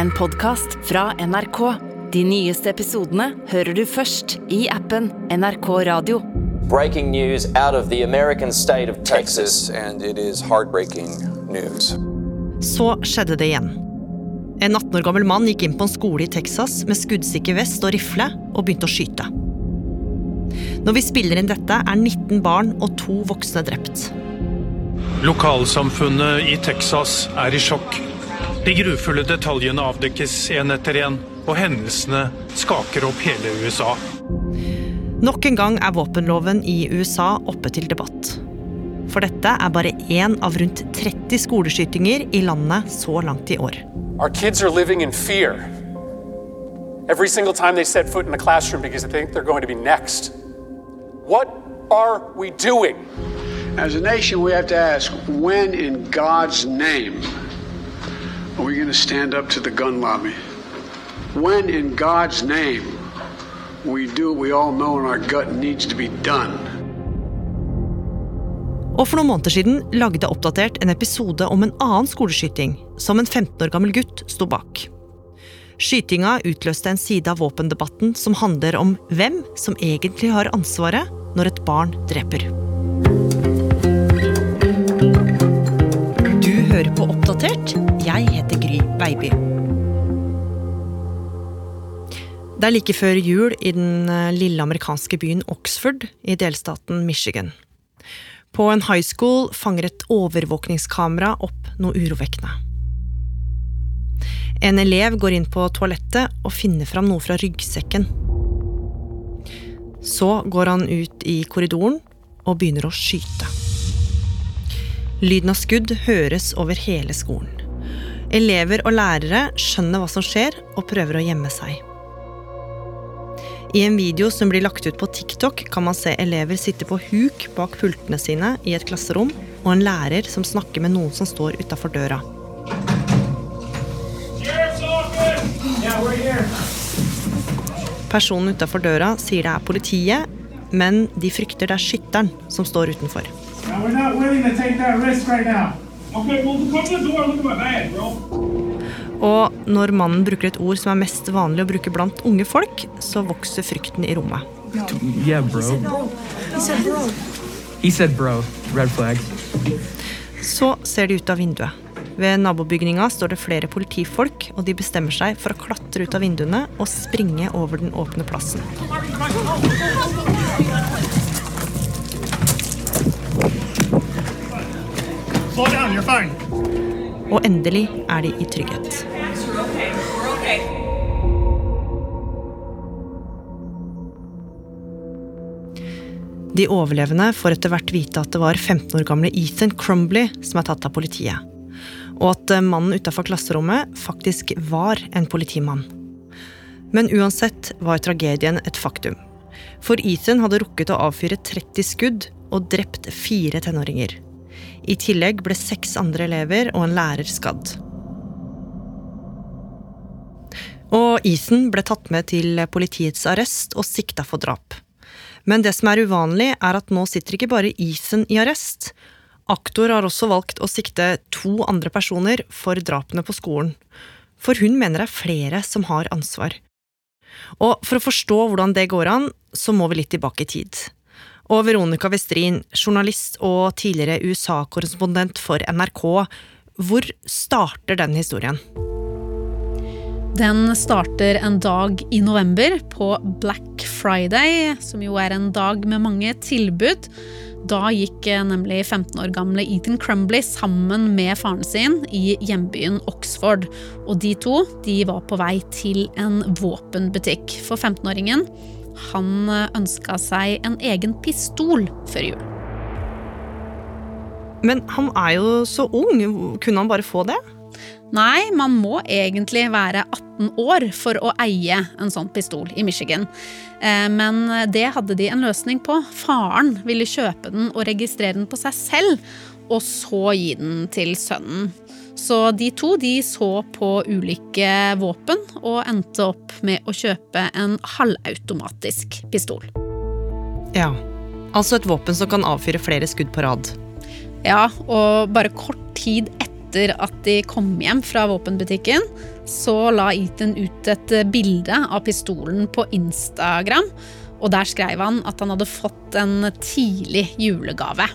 en podkast fra NRK. De nyeste episodene hører du først i appen NRK Radio. Breaking news out of the American state of Texas. And it is heartbreaking news. Så skjedde det igjen. En 18 år gammel mann gikk inn på en skole i Texas med skuddsikker vest og rifle og begynte å skyte. Når vi spiller inn dette, er 19 barn og to voksne drept. Lokalsamfunnet i Texas er i sjokk. De grufulle detaljene avdekkes en etter en, og hendelsene skaker opp hele USA. Nok en gang er våpenloven i USA oppe til debatt. For dette er bare én av rundt 30 skoleskytinger i landet så langt i år. Our kids are living in fear every single time they set foot in a classroom because they think they're going to be next. What are we doing? As a nation, we have to ask when, in God's name, are we going to stand up to the gun lobby? When, in God's name, we do what we all know in our gut needs to be done? Og for noen måneder siden lagde Oppdatert en episode om en annen skoleskyting som en 15 år gammel gutt sto bak. Skytinga utløste en side av våpendebatten som handler om hvem som egentlig har ansvaret når et barn dreper. Du hører på Oppdatert. Det er like før jul i den eh, lille amerikanske byen Oxford i delstaten Michigan. På en high school fanger et overvåkningskamera opp noe urovekkende. En elev går inn på toalettet og finner fram noe fra ryggsekken. Så går han ut i korridoren og begynner å skyte. Lyden av skudd høres over hele skolen. Elever og lærere skjønner hva som skjer, og prøver å gjemme seg. I en video som blir lagt ut på TikTok, kan man se elever sitte på huk bak pultene sine i et klasserom, og en lærer som snakker med noen som står utafor døra. Personen utafor døra sier det er politiet, men de frykter det er skytteren som står utenfor. Now, Og når mannen bruker et ord som er mest vanlig å bruke blant unge folk, så vokser frykten i rommet. Yeah, bro. He said bro. Red flag. Så ser de ut av vinduet. Ved nabobygninga står det flere politifolk, og de bestemmer seg for å klatre ut av vinduene og springe over den åpne plassen. Slow down, you're fine. Og endelig er de i trygghet. De overlevende får etter hvert vite at det var 15 år gamle Ethan Crumbly som er tatt av politiet. Og at eh, mannen utafor klasserommet faktisk var en politimann. Men uansett var tragedien et faktum. For Ethan hadde rukket å avfyre 30 skudd og drept fire tenåringer. I tillegg ble seks andre elever og en lærer skadd. Og Isen ble tatt med til politiets arrest og sikta for drap. Men det som er uvanlig, er at nå sitter ikke bare Isen i arrest. Aktor har også valgt å sikte to andre personer for drapene på skolen. For hun mener det er flere som har ansvar. Og for å forstå hvordan det går an, så må vi litt tilbake i tid. Og Veronica Westrin, journalist og tidligere USA-korrespondent for NRK, hvor starter den historien? Den starter en dag i november, på Black Friday, som jo er en dag med mange tilbud. Da gikk eh, nemlig 15 år gamle Ethan Crumbly sammen med faren sin i hjembyen Oxford. Og de to de var på vei til en våpenbutikk. For 15-åringen han ønska seg en egen pistol før jul. Men han er jo så ung, kunne han bare få det? Nei, man må egentlig være 18 år for å eie en sånn pistol i Michigan. Eh, men det hadde de en løsning på. Faren ville kjøpe den og registrere den på seg selv, og så gi den til sønnen. Så de to de så på ulike våpen og endte opp med å kjøpe en halvautomatisk pistol. Ja, altså et våpen som kan avfyre flere skudd på rad. Ja, og bare kort tid etter at de kom hjem fra våpenbutikken, så la Ethan ut et bilde av pistolen på Instagram. Og der skrev han at han hadde fått en tidlig julegave.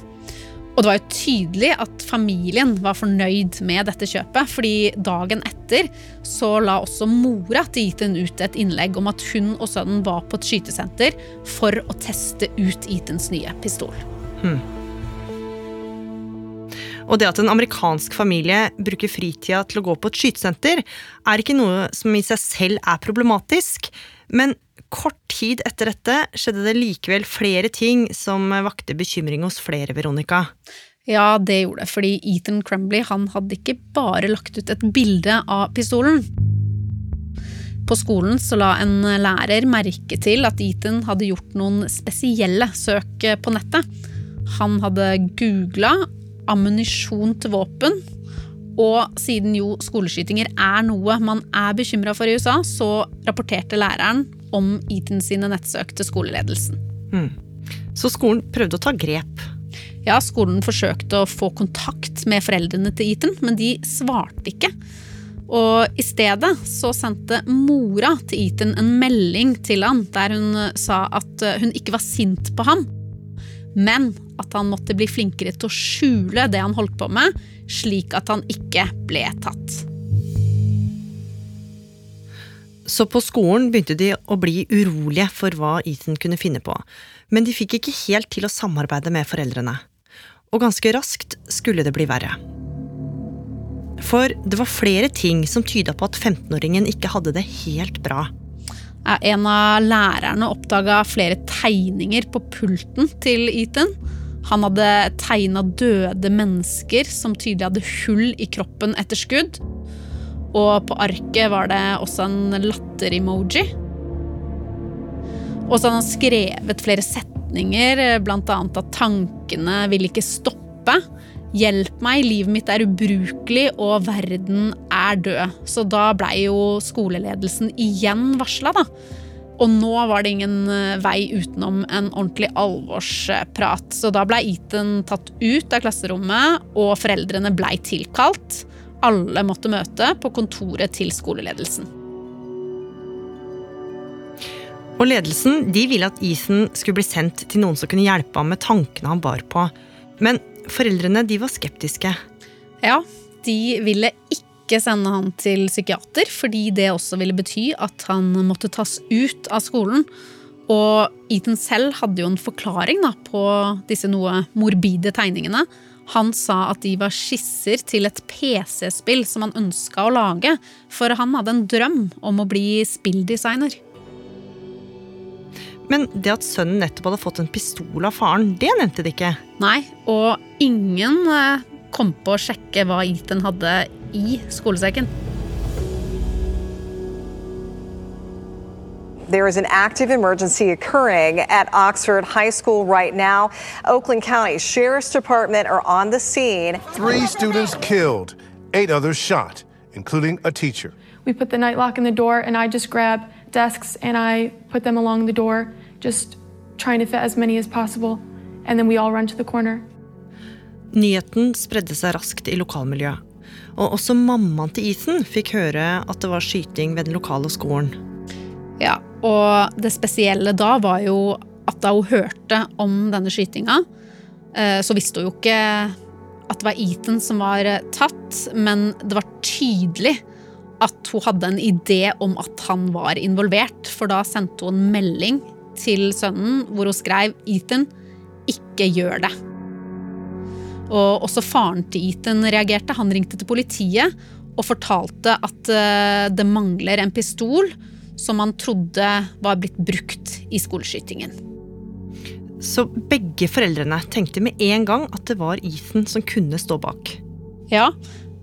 Og det var jo tydelig at familien var fornøyd med dette kjøpet, fordi dagen etter så la også mora til Ethan ut et innlegg om at hun og sønnen var på et skytesenter for å teste ut Ethans nye pistol. Hmm. Og det at en amerikansk familie bruker fritida til å gå på et skytesenter, er ikke noe som i seg selv er problematisk, men kort tid etter dette skjedde det likevel flere ting som vakte bekymring hos flere, Veronica. Ja, det gjorde det, fordi Ethan Crumbly hadde ikke bare lagt ut et bilde av pistolen. På skolen så la en lærer merke til at Ethan hadde gjort noen spesielle søk på nettet. Han hadde googla ammunisjon til våpen. Og siden jo skoleskytinger er noe man er bekymra for i USA, så rapporterte læreren om Eaton sine nettsøk til skoleledelsen. Mm. Så skolen prøvde å ta grep? Ja, skolen forsøkte å få kontakt med foreldrene til Eaton, men de svarte ikke. Og i stedet så sendte mora til Eaton en melding til han der hun sa at hun ikke var sint på ham, men at han måtte bli flinkere til å skjule det han holdt på med, slik at han ikke ble tatt. Så på skolen begynte de å bli urolige for hva Ethan kunne finne på, men de fikk ikke helt til å samarbeide med foreldrene. Og ganske raskt skulle det bli verre. For det var flere ting som tyda på at 15-åringen ikke hadde det helt bra. En av lærerne oppdaga flere tegninger på pulten til Ethan. Han hadde tegna døde mennesker som tydelig hadde hull i kroppen etter skudd. Og på arket var det også en latter-emoji. Og så hadde han skrevet flere setninger, bl.a. at tankene vil ikke stoppe. Hjelp meg, livet mitt er ubrukelig, og verden er død. Så da blei jo skoleledelsen igjen varsla, da. Og nå var det ingen eh, vei utenom en ordentlig alvorsprat. Så da blei Ethan tatt ut av klasserommet, og foreldrene blei tilkalt. Alle måtte møte på kontoret til skoleledelsen. Og ledelsen de ville at Ethan skulle bli sendt til noen som kunne hjelpe ham med tankene han bar på. Men Foreldrene de var skeptiske. Ja, de ville ikke sende han til psykiater, fordi det også ville bety at han måtte tas ut av skolen. Og Ethan selv hadde jo en forklaring da, på disse noe morbide tegningene. Han sa at de var skisser til et PC-spill som han ønska å lage, for han hadde en drøm om å bli spilldesigner. Men det at sønnen nettopp hadde fått en pistol av faren, det nevnte de ikke. Nei, og ingen eh, kom på å sjekke hva Ethan hadde i skolesekken. There is an active emergency occurring at Oxford High School right now. Oakland County Sheriff's Department are on the scene. Three students killed, eight others shot, including a teacher. We put the night lock in the door, and I just grab desks and I put them along the door, just trying to fit as many as possible. And then we all run to the corner. Nyheten spredde seg raskt i lokalmiljøet. Og også mammaen til Ethan fikk høre at det var skyting ved den lokale skolen. Og det spesielle da var jo at da hun hørte om denne skytinga, eh, så visste hun jo ikke at det var Ethan som var tatt, men det var tydelig at hun hadde en idé om at han var involvert, for da sendte hun en melding til sønnen hvor hun skrev 'Ethan, ikke gjør det'. Og også faren til Ethan reagerte. Han ringte til politiet og fortalte at eh, det mangler en pistol som man trodde var blitt brukt i skoleskytingen. Så begge foreldrene tenkte med en gang at det var Ethan som kunne stå bak? Ja,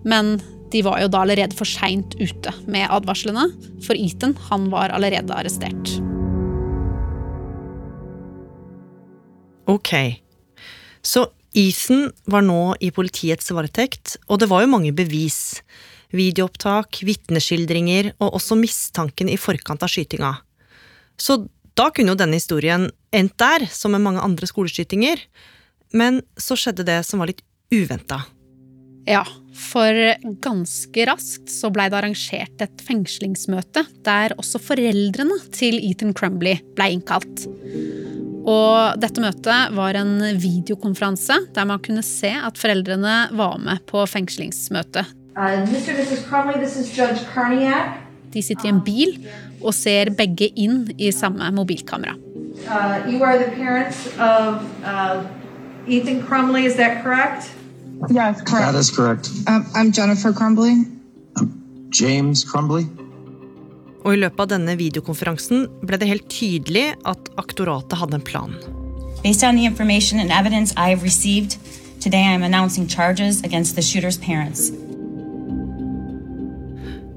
men de var jo da allerede for seint ute med advarslene, for Ethan han var allerede arrestert. Ok, så Ethan var nå i politiets varetekt, og det var jo mange bevis. Videoopptak, vitneskildringer og også mistanken i forkant av skytinga. Så da kunne jo denne historien endt der, som med mange andre skoleskytinger. Men så skjedde det som var litt uventa. Ja, for ganske raskt så blei det arrangert et fengslingsmøte der også foreldrene til Ethan Crumbly blei innkalt. Og dette møtet var en videokonferanse der man kunne se at foreldrene var med på fengslingsmøtet. Uh, Mr. Mrs. Crumley, this is Judge Carniac. De sitter i en bil og ser begge inn i samme mobilkamera. Uh, you are the parents of uh, Ethan Crumley, is that correct? Yes, correct. That is correct. Um, I'm Jennifer Crumbly. James Crumley. Og i løpet av denne videokonferansen ble det helt tydelig at aktoratet hadde en plan. Based on the information and evidence I have received, today I am announcing charges against the shooter's parents.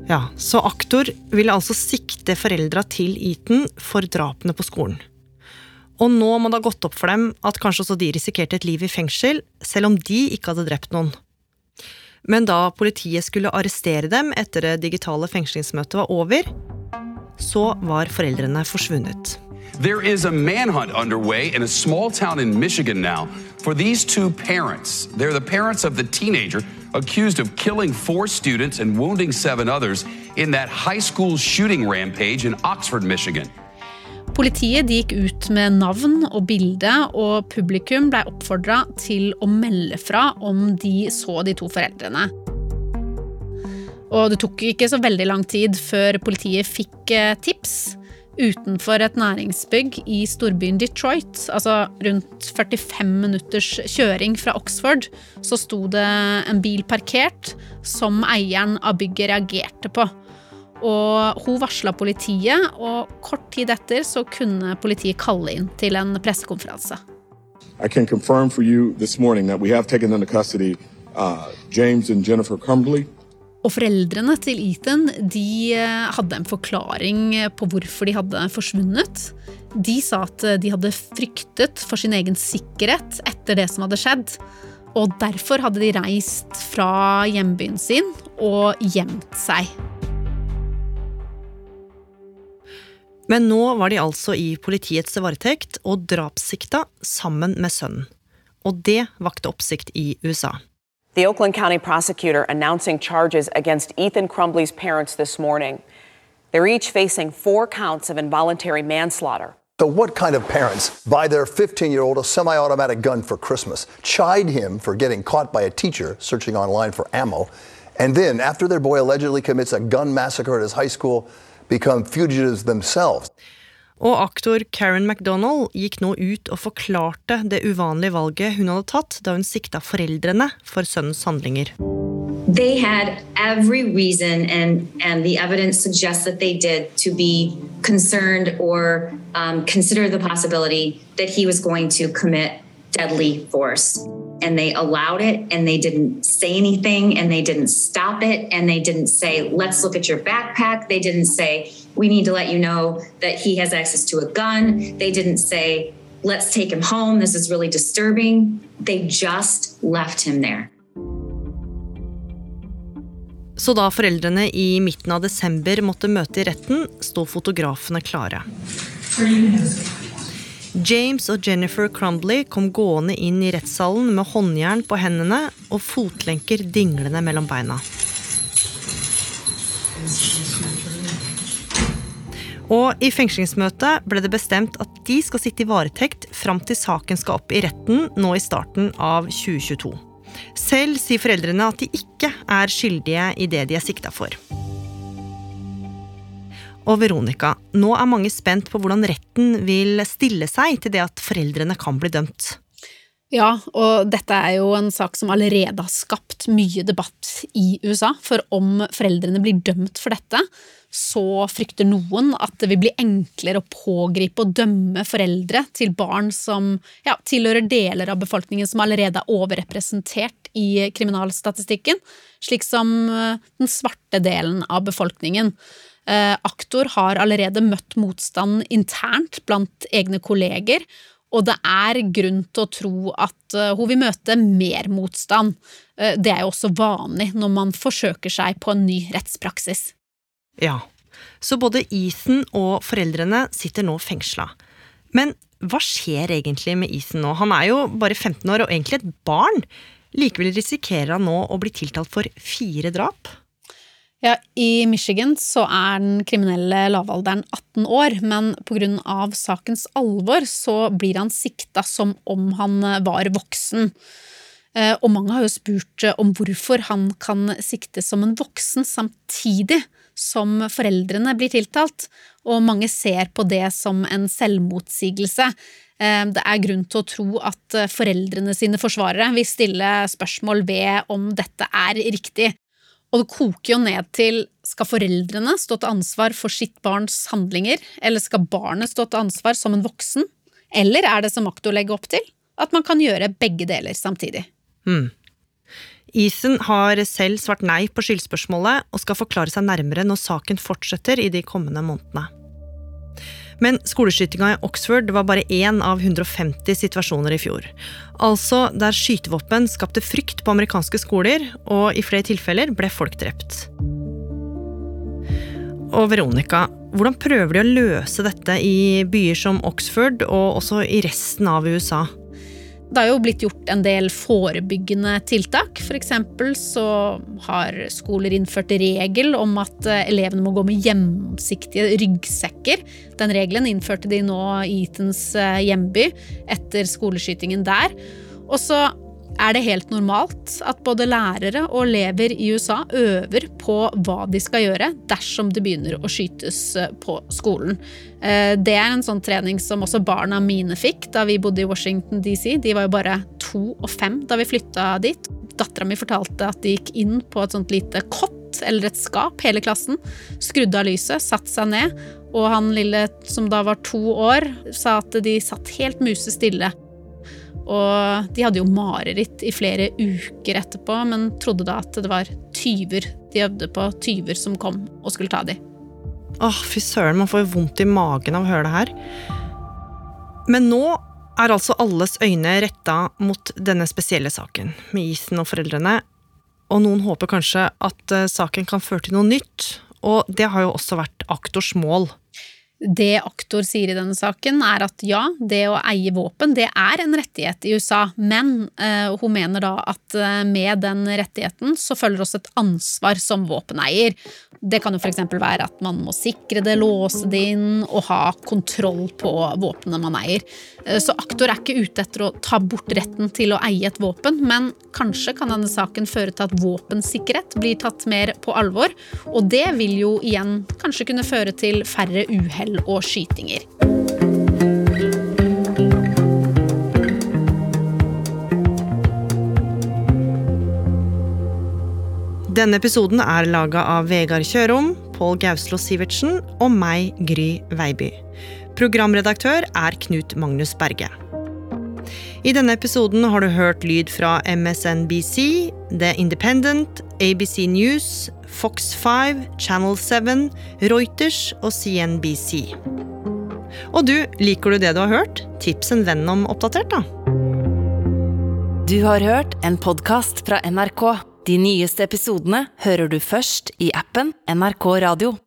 Ja, Så aktor ville altså sikte foreldra til Eton for drapene på skolen. Og nå må det ha gått opp for dem at kanskje også de risikerte et liv i fengsel, selv om de ikke hadde drept noen. Men da politiet skulle arrestere dem etter det digitale fengslingsmøtet var over, så var foreldrene forsvunnet. There is a manhunt underway in a small town in Michigan now for these two parents. They're the parents of the teenager accused of killing four students and wounding seven others in that high school shooting rampage in Oxford, Michigan. Politiet gikk ut med navn og bilde, og publikum ble oppfordra til å melde fra om de så de to foreldrene. Og det tok ikke så veldig lang tid før politiet fikk eh, tips. Utenfor et næringsbygg i storbyen Detroit, altså rundt 45 minutters kjøring fra Oxford, så sto det en bil parkert som eieren av bygget reagerte på. Og hun varsla politiet, og kort tid etter så kunne politiet kalle inn til en pressekonferanse. I can confirm for you this morning that we have taken into custody uh, James and Jennifer Crumbly. Og foreldrene til Ethan de eh, hadde en forklaring på hvorfor de hadde forsvunnet. De sa at de hadde fryktet for sin egen sikkerhet etter det som hadde skjedd. Og derfor hadde de reist fra hjembyen sin og gjemt seg. Men nå var de altså i politiets varetekt og drapssikta sammen med sønnen. Og det vakte oppsikt i USA. The Oakland County prosecutor announcing charges against Ethan Crumbly's parents this morning. They're each facing four counts of involuntary manslaughter. So, what kind of parents buy their 15 year old a semi automatic gun for Christmas, chide him for getting caught by a teacher searching online for ammo, and then, after their boy allegedly commits a gun massacre at his high school, become fugitives themselves? Og aktor Karen MacDonald gikk nå ut og forklarte det uvanlige valget hun hadde tatt da hun sikta foreldrene for sønnens handlinger. They had every reason, and, and the evidence suggests that they did, to be concerned or um, consider the possibility that he was going to commit deadly force. And they allowed it, and they didn't say anything, and they didn't stop it, and they didn't say, let's look at your backpack. They didn't say, we need to let you know that he has access to a gun. They didn't say, let's take him home. This is really disturbing. They just left him there. Så da foreldrene i midten av desember måtte møte i retten, sto fotografene klare. James og Jennifer Crumbly kom gående inn i rettssalen med håndjern på hendene og fotlenker dinglende mellom beina. Og i fengslingsmøtet ble det bestemt at de skal sitte i varetekt fram til saken skal opp i retten nå i starten av 2022. Selv sier foreldrene at de ikke er skyldige i det de er sikta for. Og Veronica, nå er mange spent på hvordan retten vil stille seg til det at foreldrene kan bli dømt. Ja, og dette er jo en sak som allerede har skapt mye debatt i USA. For om foreldrene blir dømt for dette, så frykter noen at det vil bli enklere å pågripe og dømme foreldre til barn som ja, tilhører deler av befolkningen som allerede er overrepresentert i kriminalstatistikken, slik som eh, den svarte delen av befolkningen. Eh, aktor har allerede møtt motstand internt blant egne kolleger, og det er grunn til å tro at eh, hun vil møte mer motstand. Det er jo også vanlig når man forsøker seg på en ny rettspraksis. Ja, så både Ethan og foreldrene sitter nå fengsla. Men hva skjer egentlig med Ethan nå? Han er jo bare 15 år og egentlig et barn. Likevel risikerer han nå å bli tiltalt for fire drap. Ja, I Michigan så er den kriminelle lavalderen 18 år, men pga. sakens alvor så blir han sikta som om han var voksen. Eh, og mange har jo spurt eh, om hvorfor han kan siktes som en voksen samtidig som foreldrene blir tiltalt, og mange ser på det som en selvmotsigelse. Eh, det er grunn til å tro at foreldrene sine forsvarere vil stille spørsmål ved om dette er riktig. Og det koker jo ned til skal foreldrene stå til ansvar for sitt barns handlinger, eller skal barnet stå til ansvar som en voksen? Eller er det som Akto legger opp til, at man kan gjøre begge deler samtidig? Hmm. Isen har selv svart nei på skyldspørsmålet og skal forklare seg nærmere når saken fortsetter i de kommende månedene. Men skoleskytinga i Oxford var bare én av 150 situasjoner i fjor. Altså der skytevåpen skapte frykt på amerikanske skoler, og i flere tilfeller ble folk drept. Og Veronica, hvordan prøver de å løse dette i byer som Oxford og også i resten av USA? Det har jo blitt gjort en del forebyggende tiltak. F.eks. så har skoler innført regel om at eh, elevene må gå med gjennomsiktige ryggsekker. Den regelen innførte de nå i Etans eh, hjemby etter skoleskytingen der. Og så er det helt normalt at både lærere og elever i USA øver på hva de skal gjøre dersom det begynner å skytes eh, på skolen. Eh, det er en sånn trening som også barna mine fikk da vi bodde i Washington DC. De var jo bare to og fem da vi flytta dit. Dattera mi fortalte at de gikk inn på et sånt lite kott eller et skap, hele klassen. Skrudde av lyset, satte seg ned, og han lille som da var to år, sa at de satt helt musestille og de hadde jo mareritt i flere uker etterpå, men trodde da at det var tyver. De øvde på tyver som kom og skulle ta dem. Åh, fy søren, man får jo vondt i magen av å høre det her. Men nå er altså alles øyne retta mot denne spesielle saken, med isen og foreldrene. Og noen håper kanskje at eh, saken kan føre til noe nytt. Og det har jo også vært aktors mål. Det aktor sier i denne saken, er at ja, det å eie våpen det er en rettighet i USA, men uh, hun mener da at uh, med den rettigheten så følger også et ansvar som våpeneier. Det kan jo f.eks. være at man må sikre det, låse det inn og ha kontroll på våpnene man eier. Uh, så aktor er ikke ute etter å ta bort retten til å eie et våpen, men kanskje kan denne saken føre til at våpensikkerhet blir tatt mer på alvor, og det vil jo igjen kanskje kunne føre til færre uhell uhell og skytinger. Denne episoden er laga av Vegard Kjørom, Pål Gauslå Sivertsen og meg, Gry Veiby. Programredaktør er Knut Magnus Berge. I denne episoden har du hørt lyd fra MSNBC, The Independent, ABC News, Fox 5, Channel 7, Reuters og CNBC. Og du, liker du det du har hørt? Tips en venn om Oppdatert, da. Du har hørt en podkast fra NRK. De nyeste episodene hører du først i appen NRK Radio.